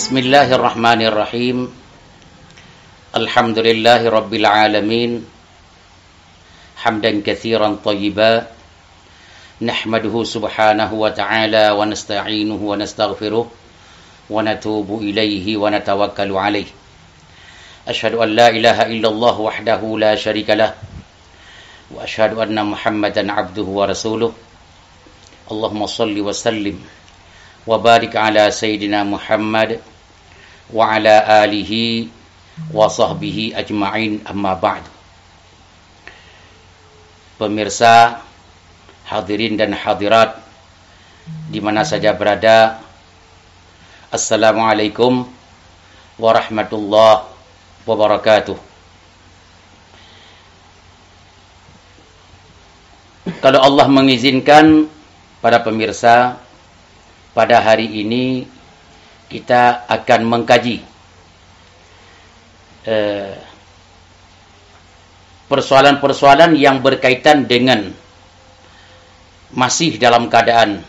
بسم الله الرحمن الرحيم. الحمد لله رب العالمين. حمدا كثيرا طيبا. نحمده سبحانه وتعالى ونستعينه ونستغفره ونتوب إليه ونتوكل عليه. أشهد أن لا إله إلا الله وحده لا شريك له. وأشهد أن محمدا عبده ورسوله. اللهم صل وسلم وبارك على سيدنا محمد wa ala alihi wa sahbihi ajma'in amma ba'd. Pemirsa hadirin dan hadirat di mana saja berada Assalamualaikum warahmatullahi wabarakatuh. Kalau Allah mengizinkan pada pemirsa pada hari ini kita akan mengkaji eh, persoalan-persoalan yang berkaitan dengan masih dalam keadaan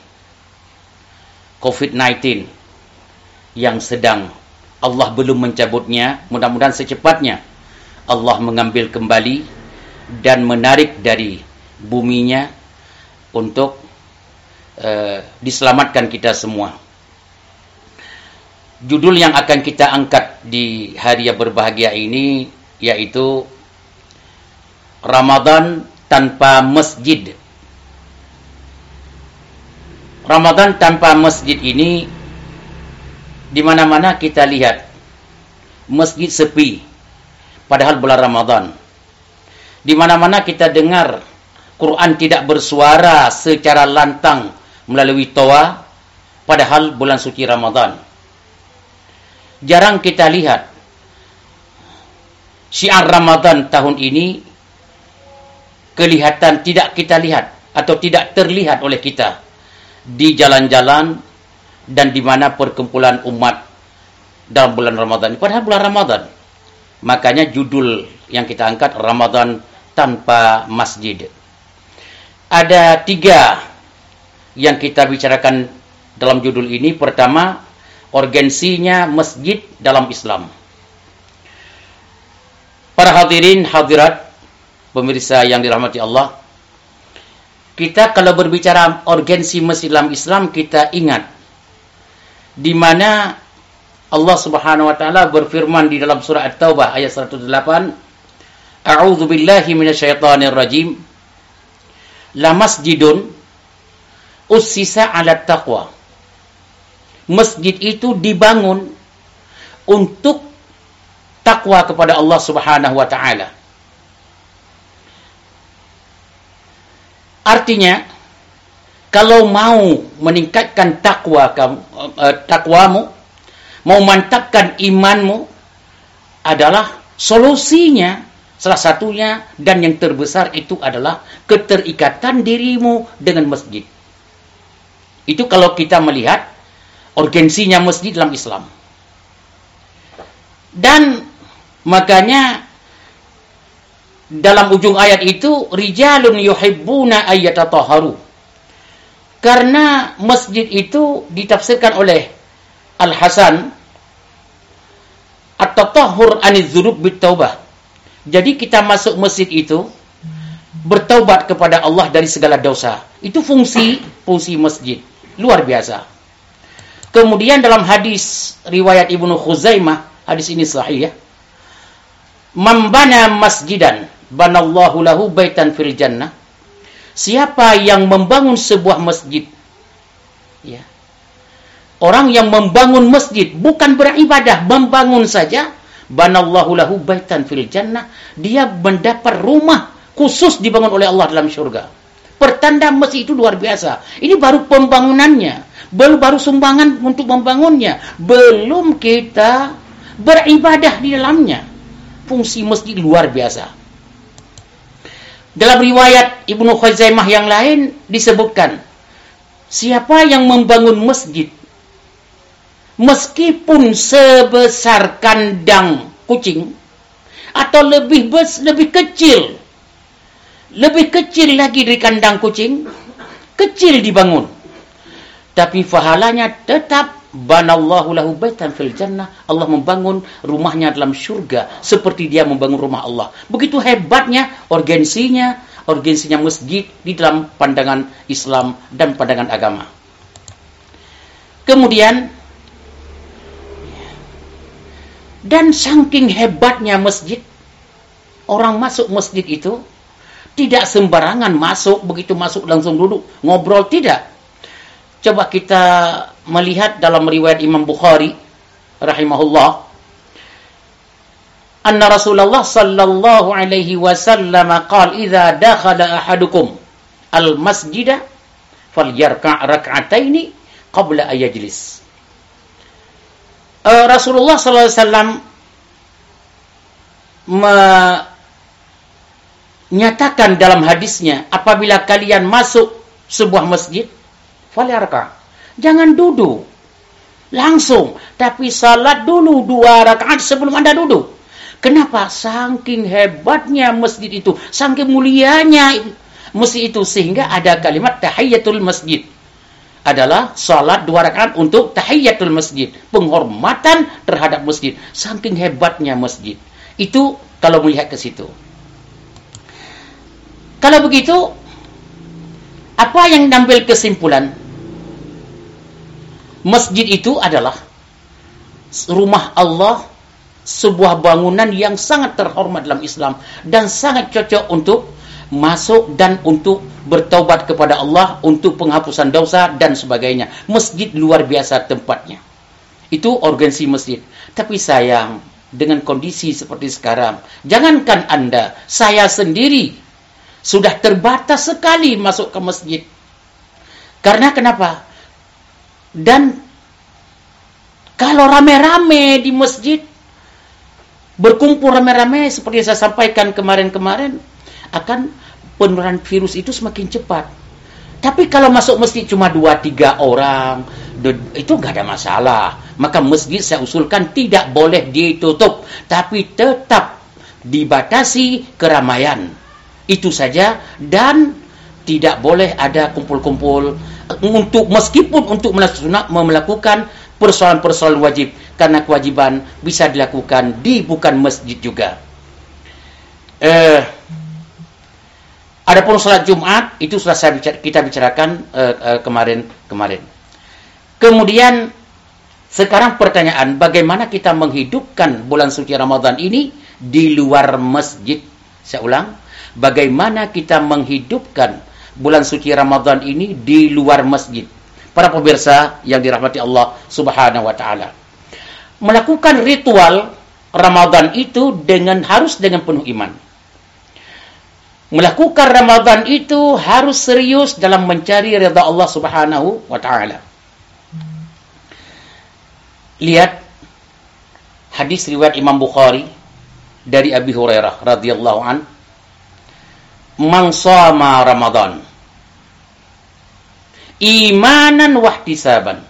COVID-19 yang sedang Allah belum mencabutnya, mudah-mudahan secepatnya Allah mengambil kembali dan menarik dari buminya untuk uh, diselamatkan kita semua. Judul yang akan kita angkat di hari yang berbahagia ini yaitu Ramadan tanpa masjid. Ramadan tanpa masjid ini di mana-mana kita lihat masjid sepi padahal bulan Ramadan. Di mana-mana kita dengar Quran tidak bersuara secara lantang melalui toa padahal bulan suci Ramadan. Jarang kita lihat syiar Ramadan tahun ini kelihatan tidak kita lihat atau tidak terlihat oleh kita di jalan-jalan dan di mana perkumpulan umat dalam bulan Ramadan. Padahal bulan Ramadan. Makanya judul yang kita angkat Ramadan tanpa masjid. Ada tiga yang kita bicarakan dalam judul ini. Pertama, urgensinya masjid dalam Islam. Para hadirin hadirat pemirsa yang dirahmati Allah, kita kalau berbicara urgensi masjid dalam Islam, kita ingat di mana Allah Subhanahu wa taala berfirman di dalam surah At-Taubah ayat 108, A'udzu billahi minasyaitonir rajim. La masjidun ussisa 'ala taqwa. Masjid itu dibangun untuk takwa kepada Allah Subhanahu wa taala. Artinya, kalau mau meningkatkan takwa kamu, uh, takwamu, mau mantapkan imanmu, adalah solusinya salah satunya dan yang terbesar itu adalah keterikatan dirimu dengan masjid. Itu kalau kita melihat urgensinya masjid dalam Islam. Dan makanya dalam ujung ayat itu rijalun yuhibbuna ayyatatahharu. Karena masjid itu ditafsirkan oleh Al-Hasan at-tatahhur aniz dzunub bitaubah. Jadi kita masuk masjid itu bertaubat kepada Allah dari segala dosa. Itu fungsi fungsi masjid. Luar biasa. Kemudian dalam hadis riwayat Ibnu Khuzaimah, hadis ini sahih ya. Membana masjidan banallahu lahu baitan fil jannah. Siapa yang membangun sebuah masjid ya. Orang yang membangun masjid bukan beribadah, membangun saja banallahu lahu baitan fil jannah, dia mendapat rumah khusus dibangun oleh Allah dalam surga. Pertanda masjid itu luar biasa. Ini baru pembangunannya, belum baru sumbangan untuk membangunnya, belum kita beribadah di dalamnya. Fungsi masjid luar biasa. Dalam riwayat Ibnu Khuzaimah yang lain disebutkan, siapa yang membangun masjid meskipun sebesar kandang kucing atau lebih bes, lebih kecil lebih kecil lagi dari kandang kucing kecil dibangun tapi pahalanya tetap banallahu fil jannah. Allah membangun rumahnya dalam surga seperti dia membangun rumah Allah. Begitu hebatnya urgensinya, urgensinya masjid di dalam pandangan Islam dan pandangan agama. Kemudian dan saking hebatnya masjid, orang masuk masjid itu tidak sembarangan masuk, begitu masuk langsung duduk, ngobrol tidak. Coba kita melihat dalam riwayat Imam Bukhari rahimahullah. Anna Rasulullah sallallahu alaihi wasallam qala idza dakhala ahadukum al masjida falyarka' rak'ataini qabla ayajlis uh, Rasulullah sallallahu alaihi wasallam menyatakan dalam hadisnya apabila kalian masuk sebuah masjid falyarka' Jangan duduk. Langsung. Tapi salat dulu dua rakaat sebelum Anda duduk. Kenapa? Saking hebatnya masjid itu. Saking mulianya masjid itu. Sehingga ada kalimat tahiyyatul masjid. Adalah salat dua rakaat untuk tahiyyatul masjid. Penghormatan terhadap masjid. Saking hebatnya masjid. Itu kalau melihat ke situ. Kalau begitu, apa yang ngambil kesimpulan? Masjid itu adalah rumah Allah, sebuah bangunan yang sangat terhormat dalam Islam dan sangat cocok untuk masuk dan untuk bertaubat kepada Allah untuk penghapusan dosa dan sebagainya. Masjid luar biasa tempatnya. Itu urgensi masjid. Tapi sayang, dengan kondisi seperti sekarang, jangankan Anda, saya sendiri sudah terbatas sekali masuk ke masjid. Karena kenapa? Dan kalau rame-rame di masjid, berkumpul rame-rame seperti saya sampaikan kemarin-kemarin, akan penularan virus itu semakin cepat. Tapi kalau masuk masjid cuma dua tiga orang, itu nggak ada masalah. Maka masjid saya usulkan tidak boleh ditutup, tapi tetap dibatasi keramaian. Itu saja dan tidak boleh ada kumpul-kumpul untuk meskipun untuk melakukan persoalan-persoalan wajib karena kewajiban bisa dilakukan di bukan masjid juga. Eh, adapun salat Jumat itu sudah saya bicara, kita bicarakan eh, eh, kemarin kemarin. Kemudian sekarang pertanyaan bagaimana kita menghidupkan bulan suci Ramadan ini di luar masjid? Saya ulang, bagaimana kita menghidupkan bulan suci Ramadan ini di luar masjid. Para pemirsa yang dirahmati Allah Subhanahu wa taala. Melakukan ritual Ramadan itu dengan harus dengan penuh iman. Melakukan Ramadan itu harus serius dalam mencari redha Allah Subhanahu wa taala. Lihat hadis riwayat Imam Bukhari dari Abi Hurairah radhiyallahu an man sama Ramadan. Imanan wahtisaban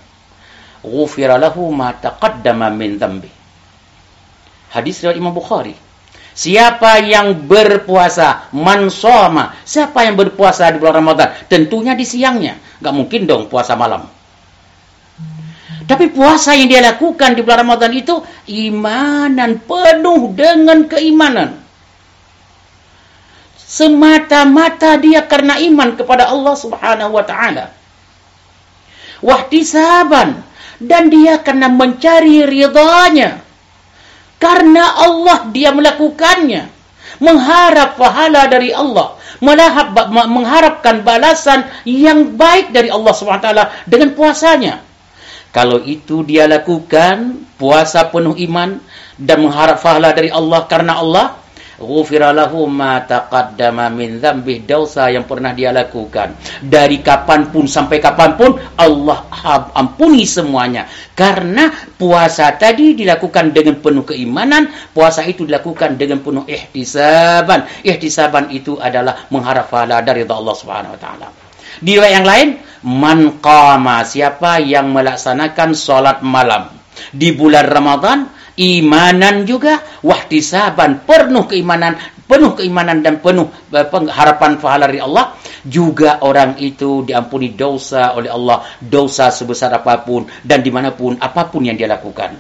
ghufira lahu ma taqaddama min dhanbi. Hadis riwayat Imam Bukhari. Siapa yang berpuasa man siapa yang berpuasa di bulan Ramadan? Tentunya di siangnya, nggak mungkin dong puasa malam. Tapi puasa yang dia lakukan di bulan Ramadan itu imanan penuh dengan keimanan semata-mata dia karena iman kepada Allah Subhanahu wa taala. Wahtisaban dan dia karena mencari ridhanya. Karena Allah dia melakukannya, mengharap pahala dari Allah, mengharapkan balasan yang baik dari Allah Subhanahu wa taala dengan puasanya. Kalau itu dia lakukan puasa penuh iman dan mengharap pahala dari Allah karena Allah, ghufira lahu ma taqaddama min dzambih dosa yang pernah dia lakukan. Dari kapan pun sampai kapan pun Allah ampuni semuanya. Karena puasa tadi dilakukan dengan penuh keimanan puasa itu dilakukan dengan penuh ihtisaban. Ihtisaban itu adalah mengharap pahala dari Allah Subhanahu wa taala. Di riwayat yang lain man qama siapa yang melaksanakan salat malam di bulan Ramadan imanan juga. Wahtisaban. Penuh keimanan. Penuh keimanan dan penuh eh, harapan pahala dari Allah. Juga orang itu diampuni dosa oleh Allah. Dosa sebesar apa pun dan di mana pun apa pun yang dia lakukan.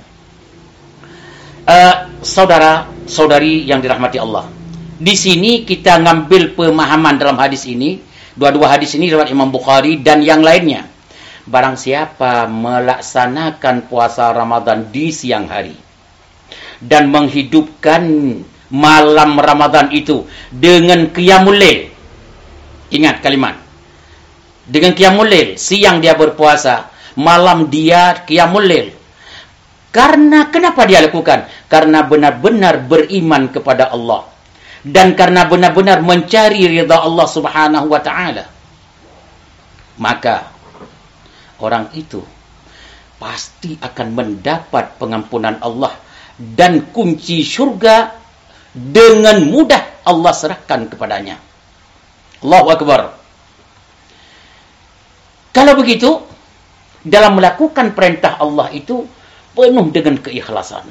Uh, saudara saudari yang dirahmati Allah. Di sini kita ngambil pemahaman dalam hadis ini. Dua-dua hadis ini riwayat Imam Bukhari dan yang lainnya. Barang siapa melaksanakan puasa Ramadan di siang hari dan menghidupkan malam Ramadan itu dengan qiyamul lail. Ingat kalimat. Dengan qiyamul lail, siang dia berpuasa, malam dia qiyamul lail. Karena kenapa dia lakukan? Karena benar-benar beriman kepada Allah dan karena benar-benar mencari ridha Allah Subhanahu wa taala. Maka orang itu pasti akan mendapat pengampunan Allah dan kunci surga dengan mudah Allah serahkan kepadanya. Allahu Akbar. Kalau begitu, dalam melakukan perintah Allah itu penuh dengan keikhlasan.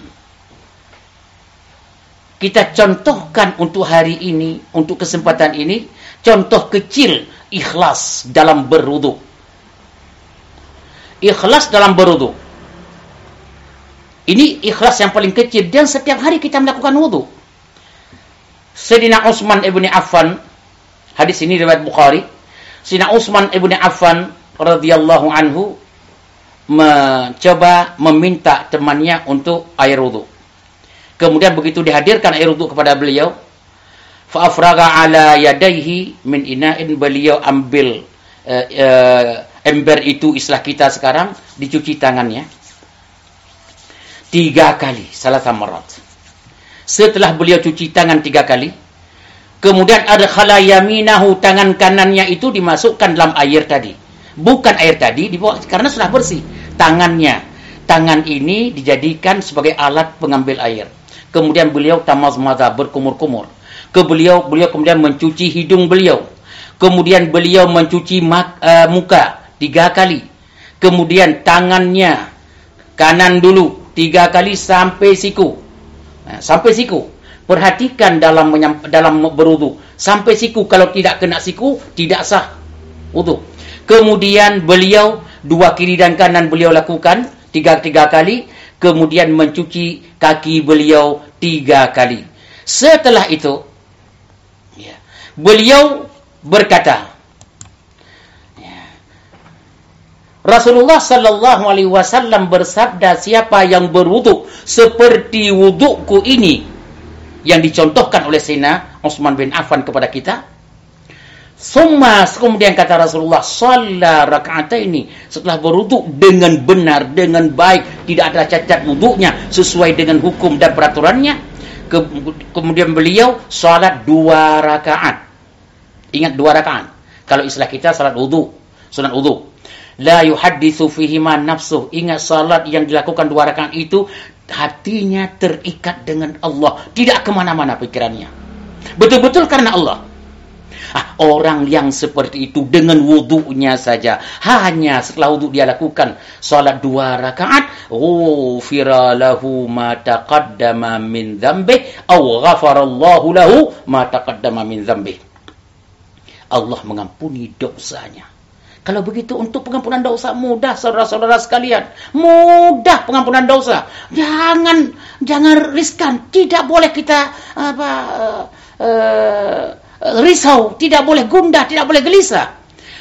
Kita contohkan untuk hari ini, untuk kesempatan ini, contoh kecil ikhlas dalam berwudu ikhlas dalam berwudu. Ini ikhlas yang paling kecil dan setiap hari kita melakukan wudu. Sayyidina Utsman ibni Affan, hadis ini riwayat Bukhari. Sayyidina Utsman ibni Affan radhiyallahu anhu mencoba meminta temannya untuk air wudu. Kemudian begitu dihadirkan air wudu kepada beliau, fa'afraga ala yadaihi min ina'in beliau ambil uh, uh, ember itu istilah kita sekarang dicuci tangannya tiga kali salah samarat setelah beliau cuci tangan tiga kali kemudian ada khalayaminahu tangan kanannya itu dimasukkan dalam air tadi. Bukan air tadi dibawa karena sudah bersih. Tangannya. Tangan ini dijadikan sebagai alat pengambil air. Kemudian beliau tamaz-maza berkumur-kumur. Ke beliau beliau kemudian mencuci hidung beliau. Kemudian beliau mencuci uh, muka tiga kali. Kemudian tangannya kanan dulu tiga kali sampai siku. Nah, sampai siku. Perhatikan dalam dalam berudu. Sampai siku kalau tidak kena siku tidak sah wudu. Kemudian beliau dua kiri dan kanan beliau lakukan tiga tiga kali. Kemudian mencuci kaki beliau tiga kali. Setelah itu, ya, beliau berkata, Rasulullah sallallahu alaihi wasallam bersabda siapa yang berwudu seperti wuduku ini? Yang dicontohkan oleh Sina Utsman bin Affan kepada kita. Summa kemudian kata Rasulullah Salla ini Setelah berwudu dengan benar Dengan baik Tidak ada cacat wudunya Sesuai dengan hukum dan peraturannya. Ke, Kemudian beliau Salat dua rakaat. Ingat dua rakaat. Kalau istilah kita salat wudu Sunat wudu La yuhaddithu fihi ma nafsuh. Ingat salat yang dilakukan dua rakaat itu hatinya terikat dengan Allah, tidak ke mana-mana pikirannya. Betul-betul karena Allah. Ah, orang yang seperti itu dengan wudhunya saja, hanya setelah wudhu dia lakukan salat dua rakaat, ghufira lahu ma taqaddama min dzambi aw ghafarallahu lahu ma taqaddama min dzambi. Allah mengampuni dosanya. Kalau begitu untuk pengampunan dosa mudah saudara-saudara sekalian. Mudah pengampunan dosa. Jangan jangan riskan. Tidak boleh kita apa uh, uh, risau, tidak boleh gundah, tidak boleh gelisah.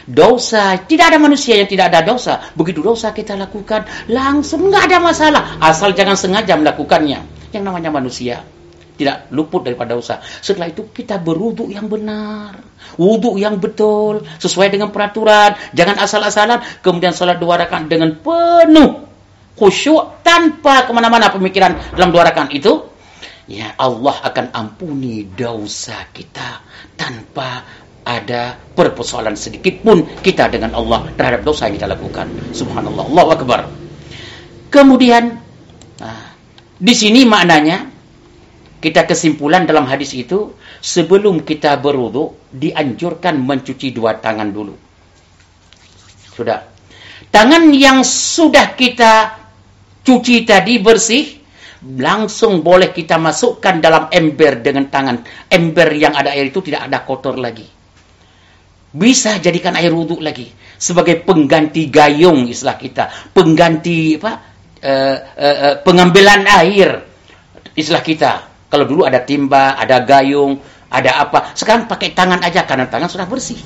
Dosa, tidak ada manusia yang tidak ada dosa. Begitu dosa kita lakukan, langsung nggak ada masalah. Asal jangan sengaja melakukannya. Yang namanya manusia tidak luput daripada dosa. Setelah itu kita berwudu yang benar, wudu yang betul, sesuai dengan peraturan, jangan asal-asalan, kemudian sholat dua rakaat dengan penuh khusyuk tanpa ke mana-mana pemikiran dalam dua rakaat itu, ya Allah akan ampuni dosa kita tanpa ada persoalan sedikit pun kita dengan Allah terhadap dosa yang kita lakukan. Subhanallah, Allah Akbar. Kemudian, nah, di sini maknanya kita kesimpulan dalam hadis itu, sebelum kita berwudu dianjurkan mencuci dua tangan dulu. Sudah. Tangan yang sudah kita cuci tadi bersih, langsung boleh kita masukkan dalam ember dengan tangan. Ember yang ada air itu tidak ada kotor lagi. Bisa jadikan air wudhu lagi sebagai pengganti gayung istilah kita, pengganti apa? Uh, uh, pengambilan air istilah kita. Kalau dulu ada timba, ada gayung, ada apa. Sekarang pakai tangan aja karena tangan sudah bersih.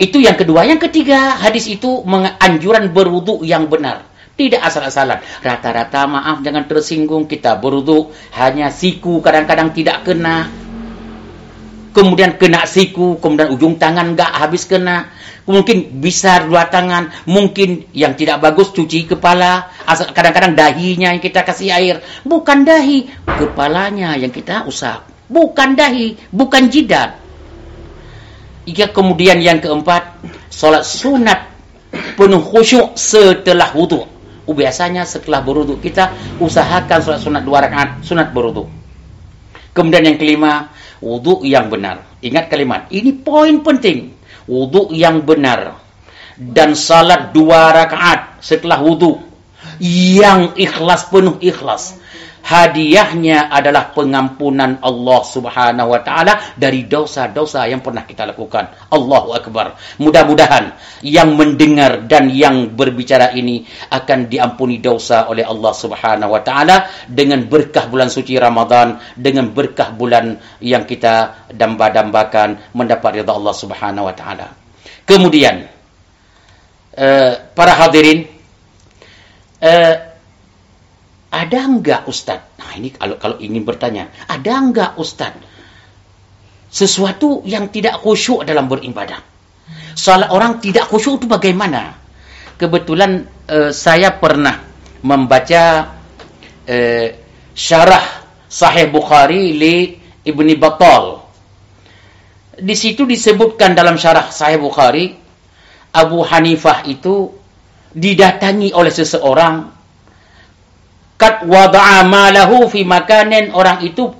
Itu yang kedua. Yang ketiga, hadis itu menganjuran berwudu yang benar. Tidak asal-asalan. Rata-rata maaf jangan tersinggung kita berwudu hanya siku kadang-kadang tidak kena. Kemudian kena siku, kemudian ujung tangan enggak habis kena. Mungkin bisa dua tangan, mungkin yang tidak bagus cuci kepala. Kadang-kadang dahinya yang kita kasih air. Bukan dahi, kepalanya yang kita usap. Bukan dahi, bukan jidat. Ika kemudian yang keempat, solat sunat penuh khusyuk setelah wudhu. Biasanya setelah berwudhu kita usahakan solat sunat dua rakaat, sunat berwudhu. Kemudian yang kelima, wudhu yang benar. Ingat kalimat, ini poin penting. Wudhu yang benar. Dan salat dua rakaat setelah wudhu. Yang ikhlas, penuh ikhlas hadiahnya adalah pengampunan Allah Subhanahu wa taala dari dosa-dosa yang pernah kita lakukan. Allahu akbar. Mudah-mudahan yang mendengar dan yang berbicara ini akan diampuni dosa oleh Allah Subhanahu wa taala dengan berkah bulan suci Ramadan, dengan berkah bulan yang kita damba-dambakan mendapat ridha Allah Subhanahu wa taala. Kemudian uh, para hadirin uh, ada enggak Ustaz? Nah ini kalau kalau ingin bertanya, ada enggak Ustaz? Sesuatu yang tidak khusyuk dalam beribadah. Soal orang tidak khusyuk itu bagaimana? Kebetulan uh, saya pernah membaca uh, syarah Sahih Bukhari li Ibni Battal. Di situ disebutkan dalam syarah Sahih Bukhari, Abu Hanifah itu didatangi oleh seseorang Kat wada'a malahu fi makanin orang itu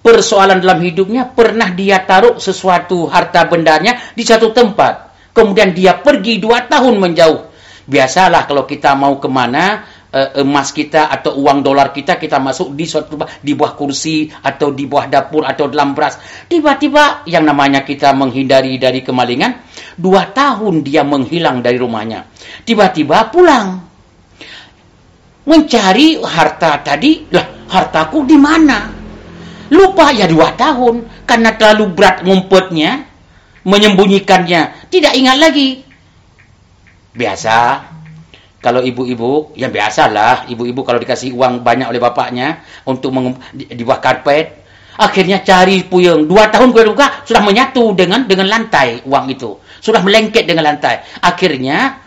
persoalan dalam hidupnya pernah dia taruh sesuatu harta bendanya di satu tempat. Kemudian dia pergi dua tahun menjauh. Biasalah kalau kita mau ke mana, eh, emas kita atau uang dolar kita kita masuk di suatu di bawah kursi atau di bawah dapur atau dalam beras. Tiba-tiba yang namanya kita menghindari dari kemalingan, dua tahun dia menghilang dari rumahnya. Tiba-tiba pulang mencari harta tadi, lah hartaku di mana? Lupa ya dua tahun karena terlalu berat ngumpetnya, menyembunyikannya, tidak ingat lagi. Biasa, kalau ibu-ibu, ya biasalah, ibu-ibu kalau dikasih uang banyak oleh bapaknya untuk di, di bawah karpet, akhirnya cari puyeng. Dua tahun kemudian sudah menyatu dengan dengan lantai uang itu, sudah melengket dengan lantai. Akhirnya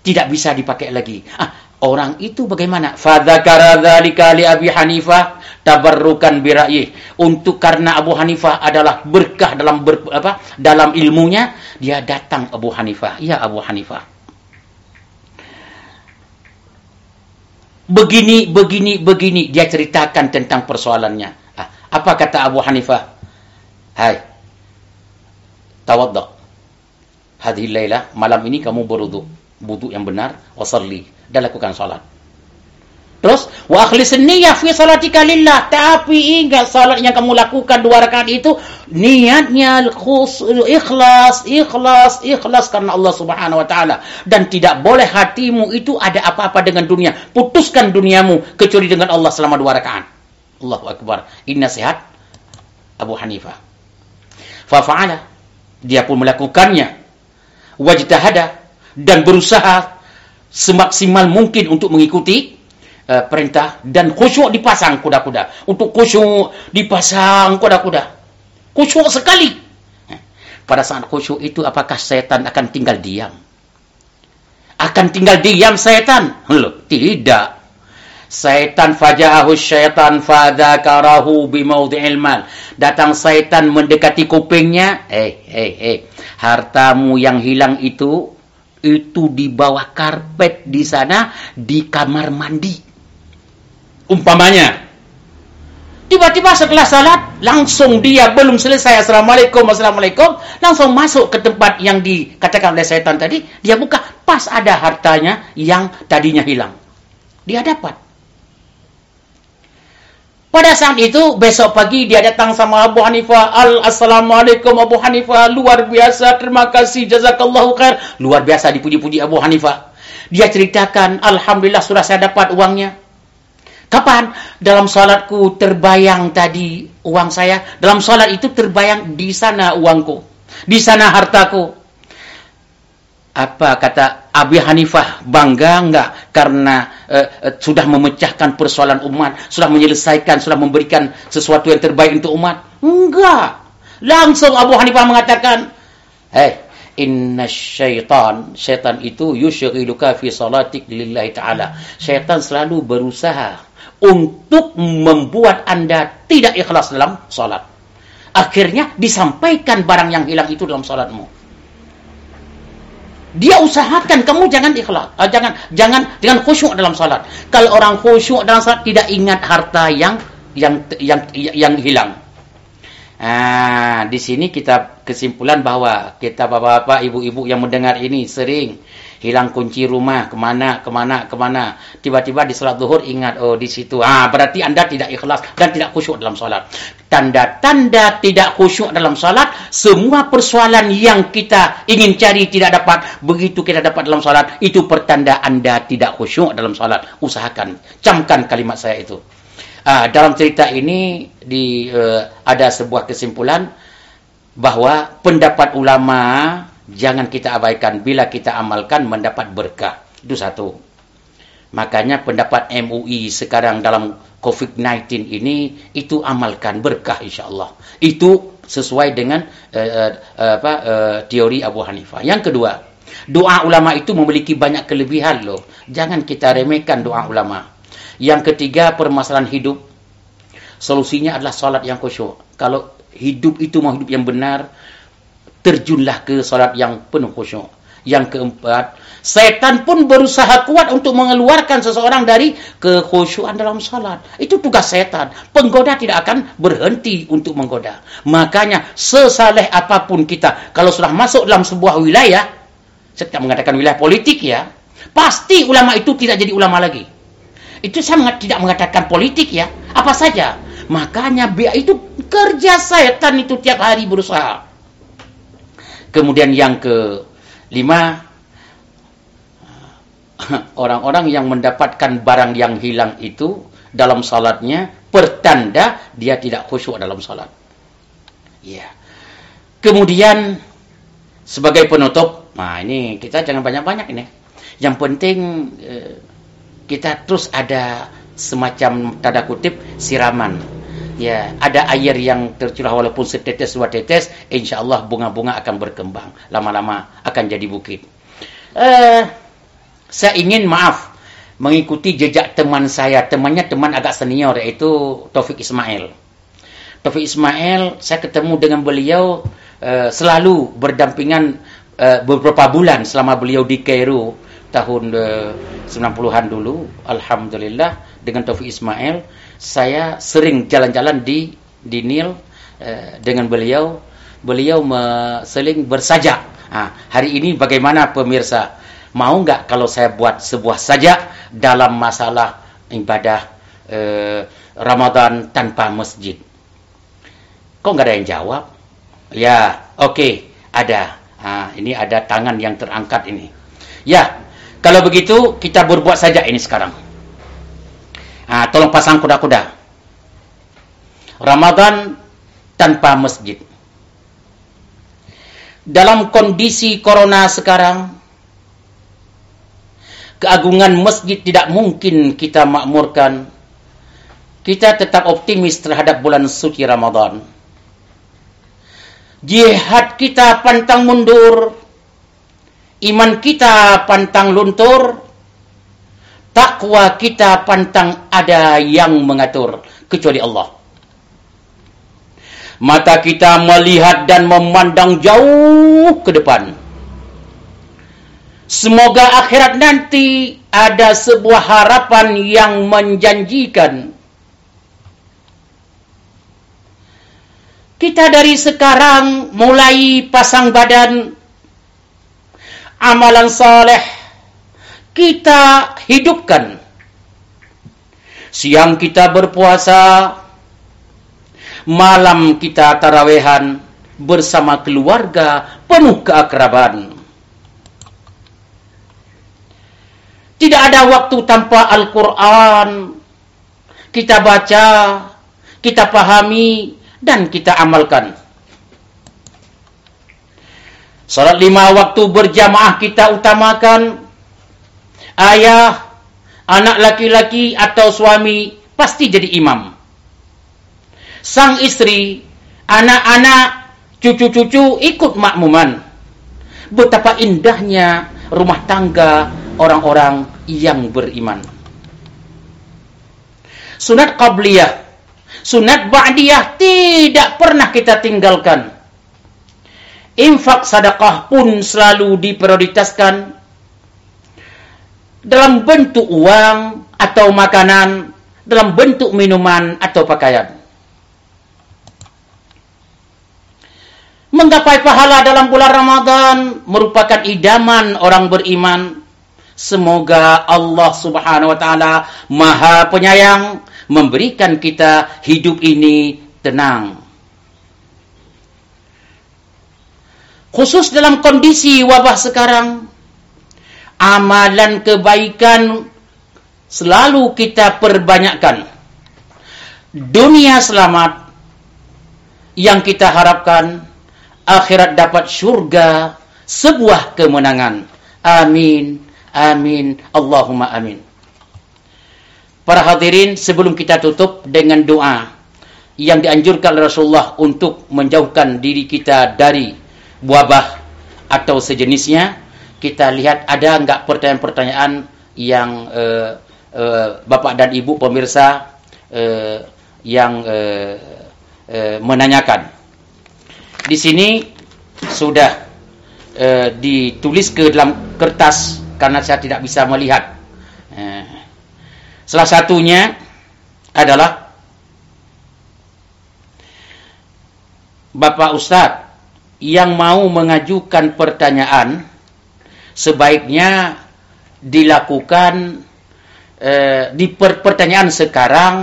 tidak bisa dipakai lagi. Ah, Orang itu bagaimana? Fadzakara dzalika li Abi Hanifah tabarrukan bi Untuk karena Abu Hanifah adalah berkah dalam ber, apa? dalam ilmunya, dia datang Abu Hanifah. Ya Abu Hanifah. Begini, begini, begini dia ceritakan tentang persoalannya. Ah, apa kata Abu Hanifah? Hai. Tawadda. Hadhihi malam ini kamu berwudu. Wudu yang benar, wasalli dan lakukan salat. Terus wa akhlis niyyah fi salatika lillah. Tapi ingat salat yang kamu lakukan dua rakaat itu niatnya ikhlas, ikhlas, ikhlas karena Allah Subhanahu wa taala dan tidak boleh hatimu itu ada apa-apa dengan dunia. Putuskan duniamu kecuali dengan Allah selama dua rakaat. Allahu akbar. Ini nasihat Abu Hanifah. Fa fa'ala dia pun melakukannya. Wajtahada dan berusaha semaksimal mungkin untuk mengikuti uh, perintah dan khusyuk dipasang kuda-kuda. Untuk khusyuk dipasang kuda-kuda. Khusyuk sekali. Eh, pada saat khusyuk itu apakah setan akan tinggal diam? Akan tinggal diam setan? Loh, tidak. Setan fajahu syaitan fadzakarahu bimaudhi'il mal. Datang setan mendekati kupingnya, eh eh eh, hartamu yang hilang itu itu di bawah karpet di sana di kamar mandi. Umpamanya, tiba-tiba setelah salat langsung dia belum selesai assalamualaikum assalamualaikum. Langsung masuk ke tempat yang dikatakan oleh setan tadi. Dia buka pas ada hartanya yang tadinya hilang. Dia dapat Pada saat itu, besok pagi dia datang sama Abu Hanifah. Al Assalamualaikum Abu Hanifah. Luar biasa. Terima kasih. Jazakallahu khair. Luar biasa dipuji-puji Abu Hanifah. Dia ceritakan, Alhamdulillah sudah saya dapat uangnya. Kapan? Dalam salatku terbayang tadi uang saya. Dalam salat itu terbayang di sana uangku. Di sana hartaku. Apa kata Abi Hanifah bangga enggak karena uh, uh, sudah memecahkan persoalan umat, sudah menyelesaikan, sudah memberikan sesuatu yang terbaik untuk umat? Enggak. Langsung Abu Hanifah mengatakan, "Hei, inna syaitan, syaitan itu yushghiluka fi salatik lillahi ta'ala." Syaitan selalu berusaha untuk membuat Anda tidak ikhlas dalam salat. Akhirnya disampaikan barang yang hilang itu dalam salatmu. Dia usahakan kamu jangan ikhlas, uh, jangan jangan jangan khusyuk dalam salat. Kalau orang khusyuk dalam salat tidak ingat harta yang yang yang yang hilang. Ah, di sini kita kesimpulan bahwa kita bapak-bapak, ibu-ibu yang mendengar ini sering hilang kunci rumah ke mana ke mana ke mana. Tiba-tiba di salat zuhur ingat oh di situ. Ah berarti anda tidak ikhlas dan tidak khusyuk dalam salat. Tanda-tanda tidak khusyuk dalam salat semua persoalan yang kita ingin cari tidak dapat. Begitu kita dapat dalam salat itu pertanda anda tidak khusyuk dalam salat. Usahakan camkan kalimat saya itu. Ah dalam cerita ini di uh, ada sebuah kesimpulan bahwa pendapat ulama jangan kita abaikan bila kita amalkan mendapat berkah. Itu satu. Makanya pendapat MUI sekarang dalam COVID-19 ini itu amalkan berkah insya-Allah. Itu sesuai dengan uh, uh, apa uh, teori Abu Hanifah. Yang kedua, doa ulama itu memiliki banyak kelebihan loh. Jangan kita remehkan doa ulama. Yang ketiga, permasalahan hidup. Solusinya adalah salat yang khusyuk. Kalau hidup itu mau hidup yang benar, terjunlah ke salat yang penuh khusyuk. Yang keempat, setan pun berusaha kuat untuk mengeluarkan seseorang dari kekhusyuan dalam salat. Itu tugas setan. Penggoda tidak akan berhenti untuk menggoda. Makanya, sesaleh apa pun kita, kalau sudah masuk dalam sebuah wilayah, saya tidak mengatakan wilayah politik ya, pasti ulama itu tidak jadi ulama lagi. Itu saya tidak mengatakan politik ya, apa saja. Makanya biar itu kerja setan itu tiap hari berusaha. Kemudian yang ke lima, orang-orang yang mendapatkan barang yang hilang itu dalam salatnya pertanda dia tidak khusyuk dalam salat. Ya. Kemudian sebagai penutup, nah ini kita jangan banyak-banyak ini. Yang penting eh, kita terus ada semacam tanda kutip siraman ya ada air yang tercurah walaupun setetes dua tetes, insya Allah bunga-bunga akan berkembang, lama-lama akan jadi bukit. Uh, saya ingin maaf mengikuti jejak teman saya, temannya teman agak senior yaitu Taufik Ismail. Taufik Ismail, saya ketemu dengan beliau uh, selalu berdampingan uh, beberapa bulan selama beliau di Kairo tahun uh, 90-an dulu. Alhamdulillah dengan Taufik Ismail saya sering jalan-jalan di di Nil eh, dengan beliau. Beliau seling bersajak. Nah, hari ini bagaimana pemirsa? Mau nggak kalau saya buat sebuah sajak dalam masalah ibadah eh, Ramadan tanpa masjid? Kok nggak ada yang jawab? Ya, oke, okay, ada. Nah, ini ada tangan yang terangkat ini. Ya, kalau begitu kita berbuat saja ini sekarang. Ah, tolong pasang kuda-kuda. Ramadan tanpa masjid. Dalam kondisi corona sekarang, keagungan masjid tidak mungkin kita makmurkan. Kita tetap optimis terhadap bulan suci Ramadan. Jihad kita pantang mundur. Iman kita pantang luntur takwa kita pantang ada yang mengatur kecuali Allah. Mata kita melihat dan memandang jauh ke depan. Semoga akhirat nanti ada sebuah harapan yang menjanjikan. Kita dari sekarang mulai pasang badan amalan saleh kita hidupkan. Siang kita berpuasa, malam kita tarawehan bersama keluarga penuh keakraban. Tidak ada waktu tanpa Al-Quran. Kita baca, kita pahami, dan kita amalkan. Salat lima waktu berjamaah kita utamakan. Ayah, anak laki-laki atau suami pasti jadi imam. Sang istri, anak-anak, cucu-cucu ikut makmuman. Betapa indahnya rumah tangga orang-orang yang beriman. Sunat qabliyah, sunat ba'diyah tidak pernah kita tinggalkan. Infak sedekah pun selalu diprioritaskan dalam bentuk uang atau makanan, dalam bentuk minuman atau pakaian. Menggapai pahala dalam bulan Ramadan merupakan idaman orang beriman Semoga Allah Subhanahu wa taala Maha Penyayang memberikan kita hidup ini tenang. Khusus dalam kondisi wabah sekarang, amalan kebaikan selalu kita perbanyakkan. Dunia selamat yang kita harapkan, akhirat dapat syurga, sebuah kemenangan. Amin. Amin. Allahumma amin. Para hadirin, sebelum kita tutup dengan doa yang dianjurkan Rasulullah untuk menjauhkan diri kita dari wabah atau sejenisnya, kita lihat ada enggak pertanyaan-pertanyaan yang uh, uh, Bapak dan Ibu pemirsa uh, yang uh, uh, menanyakan. Di sini sudah uh, ditulis ke dalam kertas karena saya tidak bisa melihat. Eh, salah satunya adalah Bapak Ustadz yang mau mengajukan pertanyaan sebaiknya dilakukan eh, di per pertanyaan sekarang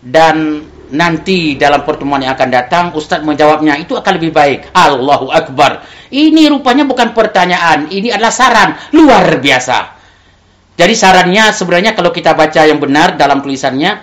dan nanti dalam pertemuan yang akan datang Ustadz menjawabnya itu akan lebih baik. Allahu Akbar. Ini rupanya bukan pertanyaan, ini adalah saran luar biasa. Jadi sarannya sebenarnya kalau kita baca yang benar dalam tulisannya,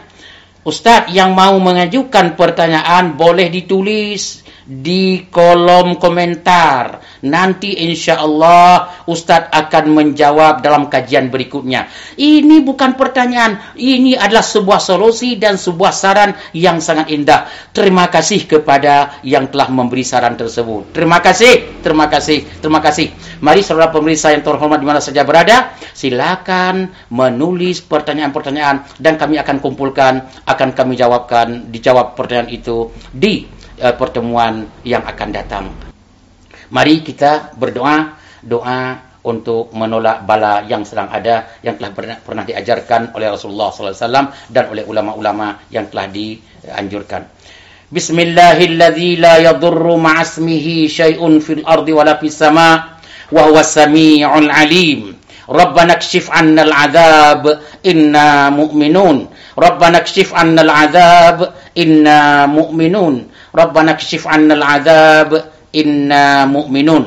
Ustadz yang mau mengajukan pertanyaan boleh ditulis di kolom komentar. Nanti insya Allah Ustadz akan menjawab dalam kajian berikutnya. Ini bukan pertanyaan, ini adalah sebuah solusi dan sebuah saran yang sangat indah. Terima kasih kepada yang telah memberi saran tersebut. Terima kasih, terima kasih, terima kasih. Mari saudara pemirsa yang terhormat di mana saja berada, silakan menulis pertanyaan-pertanyaan dan kami akan kumpulkan, akan kami jawabkan, dijawab pertanyaan itu di uh, pertemuan yang akan datang. Mari kita berdoa, doa untuk menolak bala yang sedang ada yang telah pernah, pernah diajarkan oleh Rasulullah SAW dan oleh ulama-ulama yang telah dianjurkan. Bismillahilladzi la yadurru ma'asmihi syai'un fil ardi wala fis sama' wa huwa samii'ul 'alim. Rabbana kshif 'anna al-'adzab inna mu'minun. Rabbana kshif 'anna al-'adzab inna mu'minun. ربنا اكشف عنا العذاب إنا مؤمنون.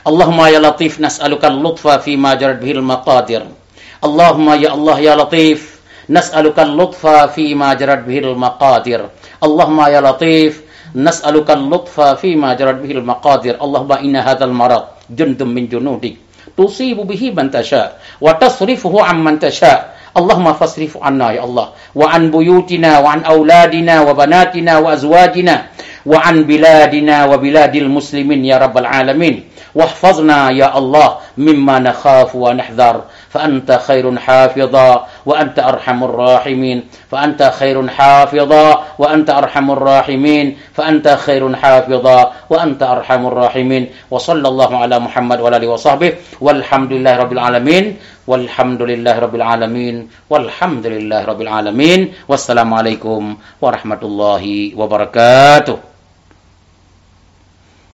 اللهم يا لطيف نسألك اللطف فيما جرت به المقادر اللهم يا الله يا لطيف نسألك اللطف فيما جرت به المقادر اللهم يا لطيف نسألك اللطف فيما جرت به المقادر اللهم إن هذا المرض جند من جنودك تصيب به من تشاء وتصرفه عن من تشاء. اللهم فاصرف عنا يا الله وعن بيوتنا وعن أولادنا وبناتنا وأزواجنا وعن بلادنا وبلاد المسلمين يا رب العالمين. واحفظنا يا الله مما نخاف ونحذر. فأنت خير حافظا وأنت أرحم الراحمين. فأنت خير حافظا وأنت أرحم الراحمين. فأنت خير حافظا وأنت أرحم الراحمين. وصلى الله على محمد وعلى آله وصحبه. والحمد لله رب العالمين. والحمد لله رب العالمين. والحمد لله رب العالمين. والسلام عليكم ورحمة الله وبركاته.